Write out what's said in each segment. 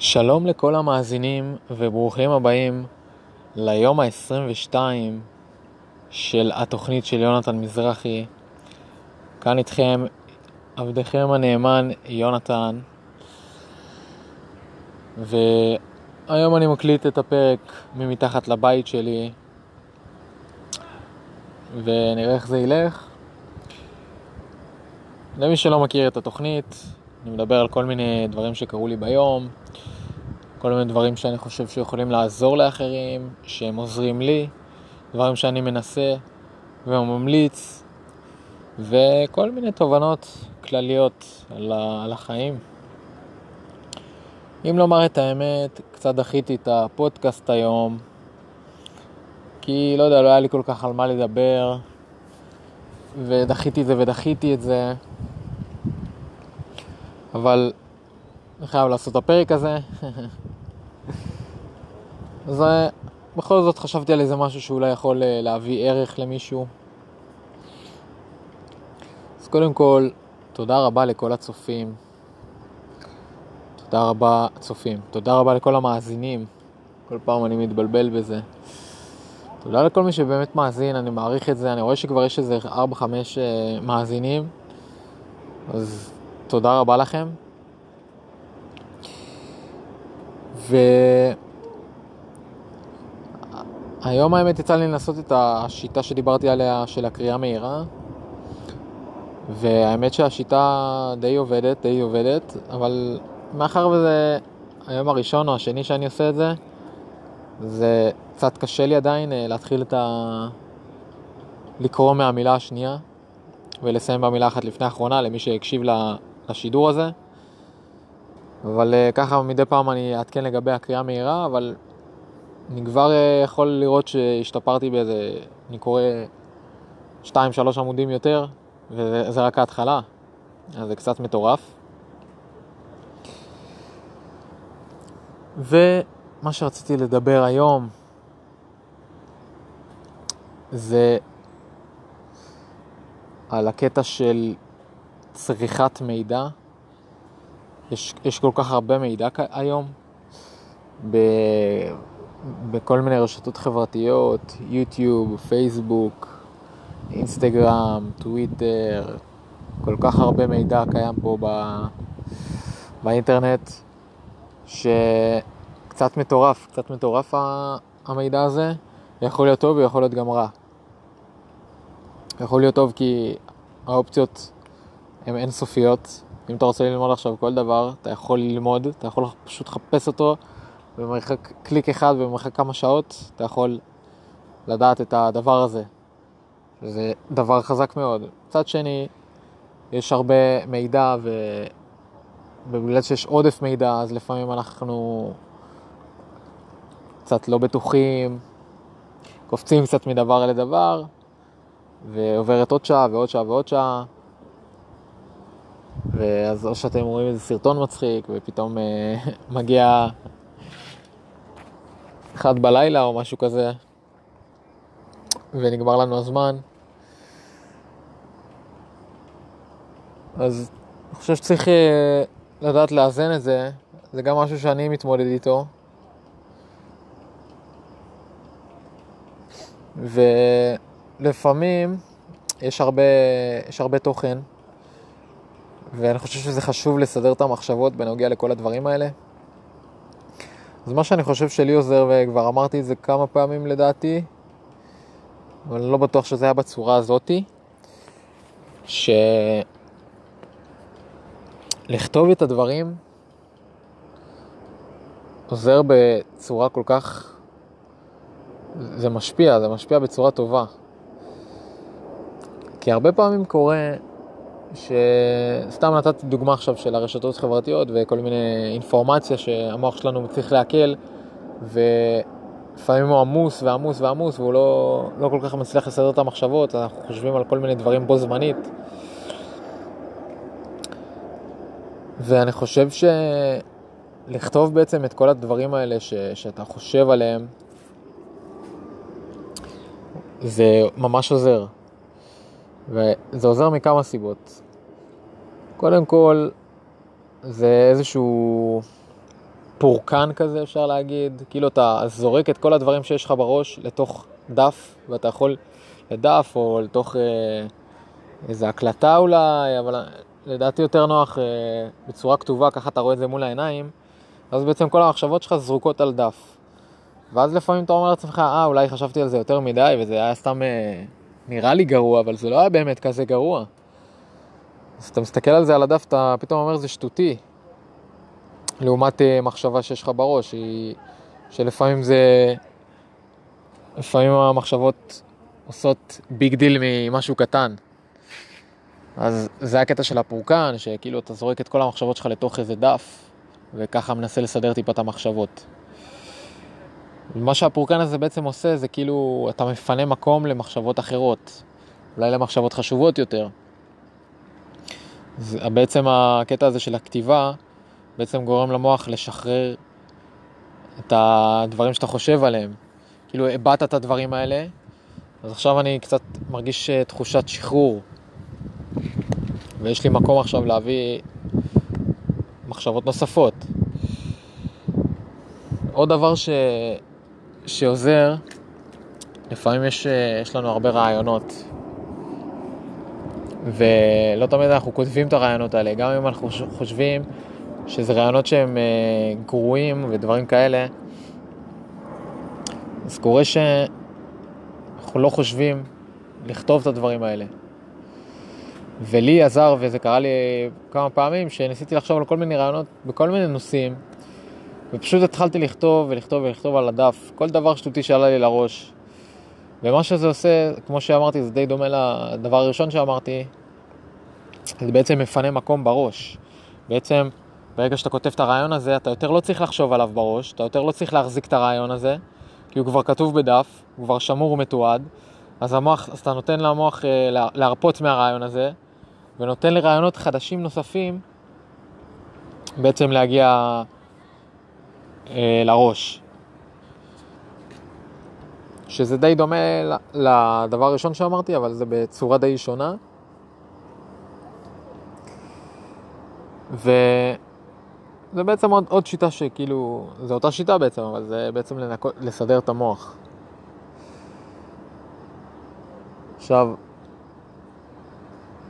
שלום לכל המאזינים וברוכים הבאים ליום ה-22 של התוכנית של יונתן מזרחי. כאן איתכם עבדכם הנאמן יונתן והיום אני מקליט את הפרק ממתחת לבית שלי ונראה איך זה ילך. למי שלא מכיר את התוכנית, אני מדבר על כל מיני דברים שקרו לי ביום, כל מיני דברים שאני חושב שיכולים לעזור לאחרים, שהם עוזרים לי, דברים שאני מנסה וממליץ, וכל מיני תובנות כלליות על החיים. אם לומר את האמת, קצת דחיתי את הפודקאסט היום, כי לא יודע, לא היה לי כל כך על מה לדבר, ודחיתי את זה ודחיתי את זה. אבל אני חייב לעשות את הפרק הזה. אז בכל זאת חשבתי על איזה משהו שאולי יכול אה, להביא ערך למישהו. אז קודם כל, תודה רבה לכל הצופים. תודה רבה, צופים. תודה רבה לכל המאזינים. כל פעם אני מתבלבל בזה. תודה לכל מי שבאמת מאזין, אני מעריך את זה. אני רואה שכבר יש איזה 4-5 אה, מאזינים. אז תודה רבה לכם. והיום האמת יצא לי לנסות את השיטה שדיברתי עליה של הקריאה מהירה. והאמת שהשיטה די עובדת, די עובדת, אבל מאחר וזה היום הראשון או השני שאני עושה את זה, זה קצת קשה לי עדיין אה, להתחיל את ה... לקרוא מהמילה השנייה ולסיים במילה אחת לפני האחרונה למי שהקשיב לשידור הזה. אבל uh, ככה מדי פעם אני אעדכן לגבי הקריאה מהירה, אבל אני כבר uh, יכול לראות שהשתפרתי באיזה, אני קורא 2-3 עמודים יותר, וזה רק ההתחלה, אז זה קצת מטורף. ומה שרציתי לדבר היום זה על הקטע של צריכת מידע. יש, יש כל כך הרבה מידע היום ב, בכל מיני רשתות חברתיות, יוטיוב, פייסבוק, אינסטגרם, טוויטר, כל כך הרבה מידע קיים פה ב, באינטרנט, שקצת מטורף, קצת מטורף המידע הזה, יכול להיות טוב ויכול להיות גם רע. יכול להיות טוב כי האופציות הן אינסופיות, אם אתה רוצה ללמוד עכשיו כל דבר, אתה יכול ללמוד, אתה יכול פשוט לחפש אותו במרחק קליק אחד במרחק כמה שעות, אתה יכול לדעת את הדבר הזה. זה דבר חזק מאוד. מצד שני, יש הרבה מידע. ובגלל שיש עודף מידע, אז לפעמים אנחנו קצת לא בטוחים, קופצים קצת מדבר לדבר, ועוברת עוד שעה ועוד שעה ועוד שעה. ואז או שאתם רואים איזה סרטון מצחיק, ופתאום אה, מגיע אחד בלילה או משהו כזה, ונגמר לנו הזמן. אז אני חושב שצריך אה, לדעת לאזן את זה, זה גם משהו שאני מתמודד איתו. ולפעמים יש הרבה, יש הרבה תוכן ואני חושב שזה חשוב לסדר את המחשבות בנוגע לכל הדברים האלה. אז מה שאני חושב שלי עוזר, וכבר אמרתי את זה כמה פעמים לדעתי, אבל אני לא בטוח שזה היה בצורה הזאתי, שלכתוב את הדברים עוזר בצורה כל כך... זה משפיע, זה משפיע בצורה טובה. כי הרבה פעמים קורה שסתם נתתי דוגמה עכשיו של הרשתות החברתיות וכל מיני אינפורמציה שהמוח שלנו צריך לעכל ולפעמים הוא עמוס ועמוס ועמוס והוא לא, לא כל כך מצליח לסדר את המחשבות, אנחנו חושבים על כל מיני דברים בו זמנית. ואני חושב שלכתוב בעצם את כל הדברים האלה ש... שאתה חושב עליהם זה ממש עוזר. וזה עוזר מכמה סיבות. קודם כל, זה איזשהו פורקן כזה אפשר להגיד, כאילו אתה זורק את כל הדברים שיש לך בראש לתוך דף, ואתה יכול לדף או לתוך אה, איזה הקלטה אולי, אבל לדעתי יותר נוח אה, בצורה כתובה, ככה אתה רואה את זה מול העיניים, אז בעצם כל המחשבות שלך זרוקות על דף. ואז לפעמים אתה אומר לעצמך, אה, אולי חשבתי על זה יותר מדי, וזה היה סתם אה, נראה לי גרוע, אבל זה לא היה באמת כזה גרוע. אז אתה מסתכל על זה על הדף, אתה פתאום אומר, זה שטותי. לעומת אה, מחשבה שיש לך בראש, היא, שלפעמים זה... לפעמים המחשבות עושות big deal ממשהו קטן. אז זה הקטע של הפורקן, שכאילו אתה זורק את כל המחשבות שלך לתוך איזה דף, וככה מנסה לסדר טיפה את המחשבות. מה שהפורקן הזה בעצם עושה זה כאילו אתה מפנה מקום למחשבות אחרות, אולי למחשבות חשובות יותר. זה, בעצם הקטע הזה של הכתיבה בעצם גורם למוח לשחרר את הדברים שאתה חושב עליהם. כאילו הבעת את הדברים האלה, אז עכשיו אני קצת מרגיש אה, תחושת שחרור. ויש לי מקום עכשיו להביא מחשבות נוספות. עוד דבר ש... שעוזר, לפעמים יש, אה, יש לנו הרבה רעיונות, ולא תמיד אנחנו כותבים את הרעיונות האלה, גם אם אנחנו חושבים שזה רעיונות שהם אה, גרועים ודברים כאלה, אז קורה שאנחנו לא חושבים לכתוב את הדברים האלה. ולי עזר, וזה קרה לי כמה פעמים, שניסיתי לחשוב על כל מיני רעיונות בכל מיני נושאים, ופשוט התחלתי לכתוב ולכתוב ולכתוב על הדף כל דבר שטותי שעלה לי לראש. ומה שזה עושה, כמו שאמרתי, זה די דומה לדבר הראשון שאמרתי, זה בעצם מפנה מקום בראש. בעצם, ברגע שאתה כותב את הרעיון הזה, אתה יותר לא צריך לחשוב עליו בראש, אתה יותר לא צריך להחזיק את הרעיון הזה, כי הוא כבר כתוב בדף, הוא כבר שמור ומתועד, אז, המוח, אז אתה נותן למוח אה, להרפות מהרעיון הזה, ונותן לרעיונות חדשים נוספים בעצם להגיע אה, לראש. שזה די דומה לדבר הראשון שאמרתי, אבל זה בצורה די שונה. וזה בעצם עוד, עוד שיטה שכאילו, זו אותה שיטה בעצם, אבל זה בעצם לנקות, לסדר את המוח. עכשיו,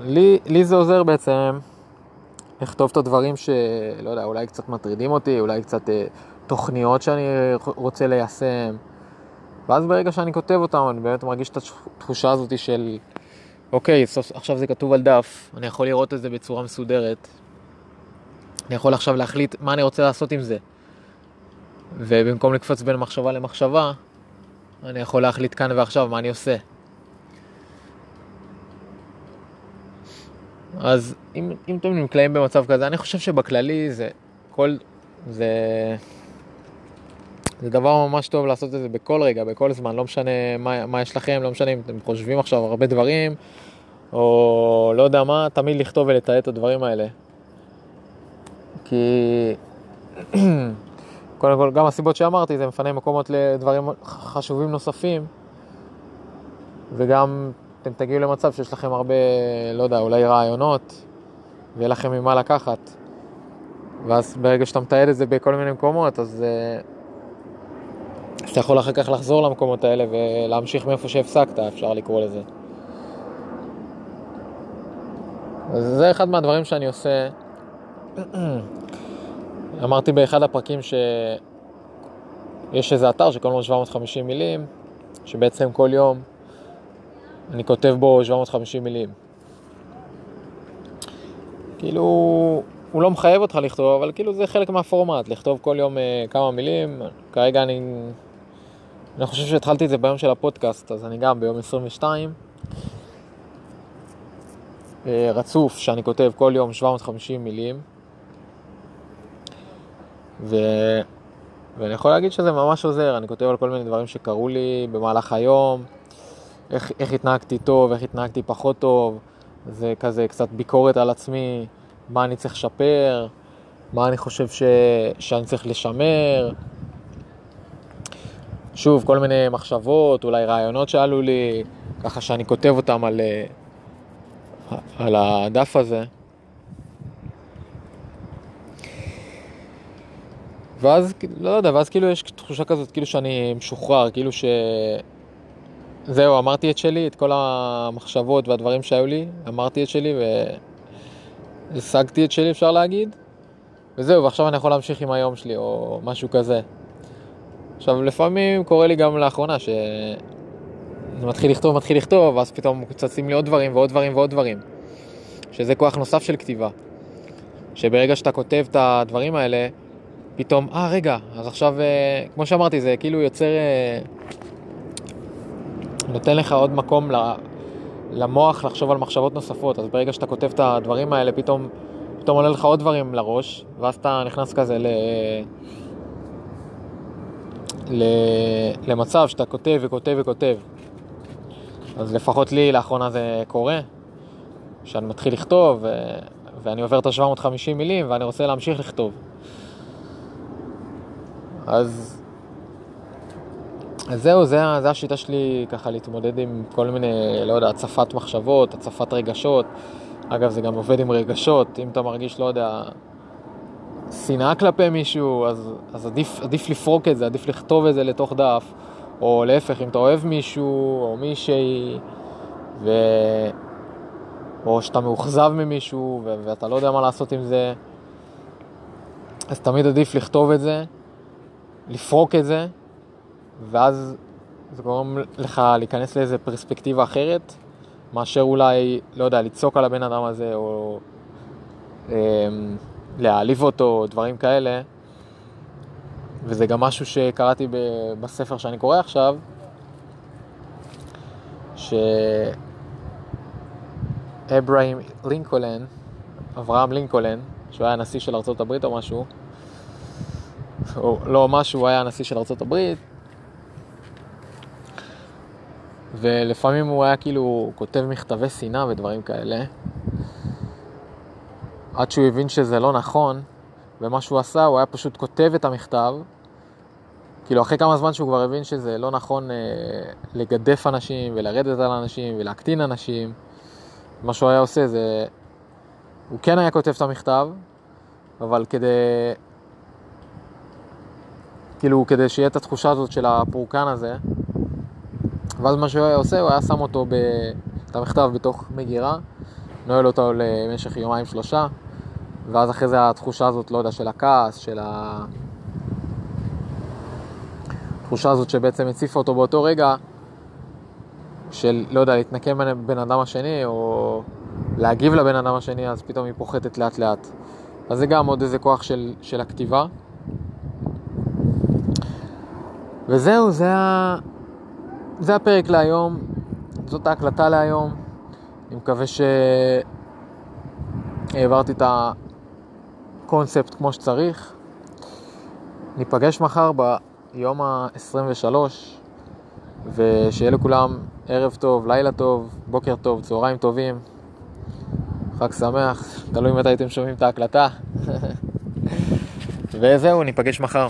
לי, לי זה עוזר בעצם לכתוב את הדברים שלא יודע, אולי קצת מטרידים אותי, אולי קצת אה, תוכניות שאני רוצה ליישם. ואז ברגע שאני כותב אותם, אני באמת מרגיש את התחושה הזאת של, אוקיי, סוף, עכשיו זה כתוב על דף, אני יכול לראות את זה בצורה מסודרת. אני יכול עכשיו להחליט מה אני רוצה לעשות עם זה. ובמקום לקפוץ בין מחשבה למחשבה, אני יכול להחליט כאן ועכשיו מה אני עושה. אז אם, אם אתם נקלעים במצב כזה, אני חושב שבכללי זה כל, זה, זה דבר ממש טוב לעשות את זה בכל רגע, בכל זמן, לא משנה מה, מה יש לכם, לא משנה אם אתם חושבים עכשיו הרבה דברים, או לא יודע מה, תמיד לכתוב ולתעד את הדברים האלה. כי קודם כל, גם הסיבות שאמרתי, זה מפנה מקומות לדברים חשובים נוספים, וגם אתם תגיעו למצב שיש לכם הרבה, לא יודע, אולי רעיונות, ויהיה לכם ממה לקחת. ואז ברגע שאתה מתעד את זה בכל מיני מקומות, אז uh, אתה יכול אחר כך לחזור למקומות האלה ולהמשיך מאיפה שהפסקת, אפשר לקרוא לזה. אז זה אחד מהדברים שאני עושה. אמרתי באחד הפרקים שיש איזה אתר שקוראים לו 750 מילים, שבעצם כל יום אני כותב בו 750 מילים. כאילו, הוא לא מחייב אותך לכתוב, אבל כאילו זה חלק מהפורמט, לכתוב כל יום uh, כמה מילים. כרגע אני... אני חושב שהתחלתי את זה ביום של הפודקאסט, אז אני גם ביום 22. Uh, אה, רצוף, שאני כותב כל יום 750 מילים. ו... ואני יכול להגיד שזה ממש עוזר, אני כותב על כל מיני דברים שקרו לי במהלך היום. איך, איך התנהגתי טוב, איך התנהגתי פחות טוב, זה כזה קצת ביקורת על עצמי, מה אני צריך לשפר, מה אני חושב ש, שאני צריך לשמר. שוב, כל מיני מחשבות, אולי רעיונות שעלו לי, ככה שאני כותב אותם על, על הדף הזה. ואז, לא יודע, ואז כאילו יש תחושה כזאת, כאילו שאני משוחרר, כאילו ש... זהו, אמרתי את שלי, את כל המחשבות והדברים שהיו לי, אמרתי את שלי והשגתי את שלי, אפשר להגיד. וזהו, ועכשיו אני יכול להמשיך עם היום שלי, או משהו כזה. עכשיו, לפעמים קורה לי גם לאחרונה ש... מתחיל לכתוב, מתחיל לכתוב, ואז פתאום צצים לי עוד דברים ועוד דברים ועוד דברים. שזה כוח נוסף של כתיבה. שברגע שאתה כותב את הדברים האלה, פתאום, אה, רגע, אז עכשיו, אה, כמו שאמרתי, זה כאילו יוצר... אה, נותן לך עוד מקום למוח לחשוב על מחשבות נוספות. אז ברגע שאתה כותב את הדברים האלה, פתאום, פתאום עולה לך עוד דברים לראש, ואז אתה נכנס כזה ל... ל... למצב שאתה כותב וכותב וכותב. אז לפחות לי לאחרונה זה קורה, שאני מתחיל לכתוב. ואני עובר את ה-750 מילים ואני רוצה להמשיך לכתוב. אז, אז זהו, זה, זה השיטה שלי ככה להתמודד עם כל מיני, לא יודע, הצפת מחשבות, הצפת רגשות. אגב, זה גם עובד עם רגשות, אם אתה מרגיש, לא יודע, שנאה כלפי מישהו, אז, אז עדיף, עדיף לפרוק את זה, עדיף לכתוב את זה לתוך דף. או להפך, אם אתה אוהב מישהו או מישהי, ו... או שאתה מאוכזב ממישהו ו... ואתה לא יודע מה לעשות עם זה, אז תמיד עדיף לכתוב את זה, לפרוק את זה, ואז זה גורם לך להיכנס לאיזה פרספקטיבה אחרת, מאשר אולי, לא יודע, לצעוק על הבן אדם הזה, או אה, להעליב אותו, דברים כאלה. וזה גם משהו שקראתי בספר שאני קורא עכשיו, שאברהם לינקולן, אברהם לינקולן, שהוא היה הנשיא של ארה"ב או משהו, או לא משהו, הוא היה הנשיא של ארה"ב, ולפעמים הוא היה כאילו כותב מכתבי שנאה ודברים כאלה, עד שהוא הבין שזה לא נכון, ומה שהוא עשה, הוא היה פשוט כותב את המכתב, כאילו אחרי כמה זמן שהוא כבר הבין שזה לא נכון אה, לגדף אנשים ולרדת על אנשים ולהקטין אנשים, מה שהוא היה עושה זה, הוא כן היה כותב את המכתב, אבל כדי, כאילו כדי שיהיה את התחושה הזאת של הפורקן הזה, ואז מה שהוא היה עושה, הוא היה שם אותו, ב, את המכתב בתוך מגירה, נועל אותו למשך יומיים שלושה, ואז אחרי זה התחושה הזאת, לא יודע, של הכעס, של ה... התחושה הזאת שבעצם הציפה אותו באותו רגע, של, לא יודע, להתנקם בבן אדם השני, או להגיב לבן אדם השני, אז פתאום היא פוחתת לאט לאט. אז זה גם עוד איזה כוח של, של הכתיבה. וזהו, זה, ה... זה הפרק להיום, זאת ההקלטה להיום. אני מקווה שהעברתי את הקונספט כמו שצריך. ניפגש מחר ב... יום ה-23, ושיהיה לכולם ערב טוב, לילה טוב, בוקר טוב, צהריים טובים, חג שמח, תלוי מתי הייתם שומעים את ההקלטה. וזהו, ניפגש מחר.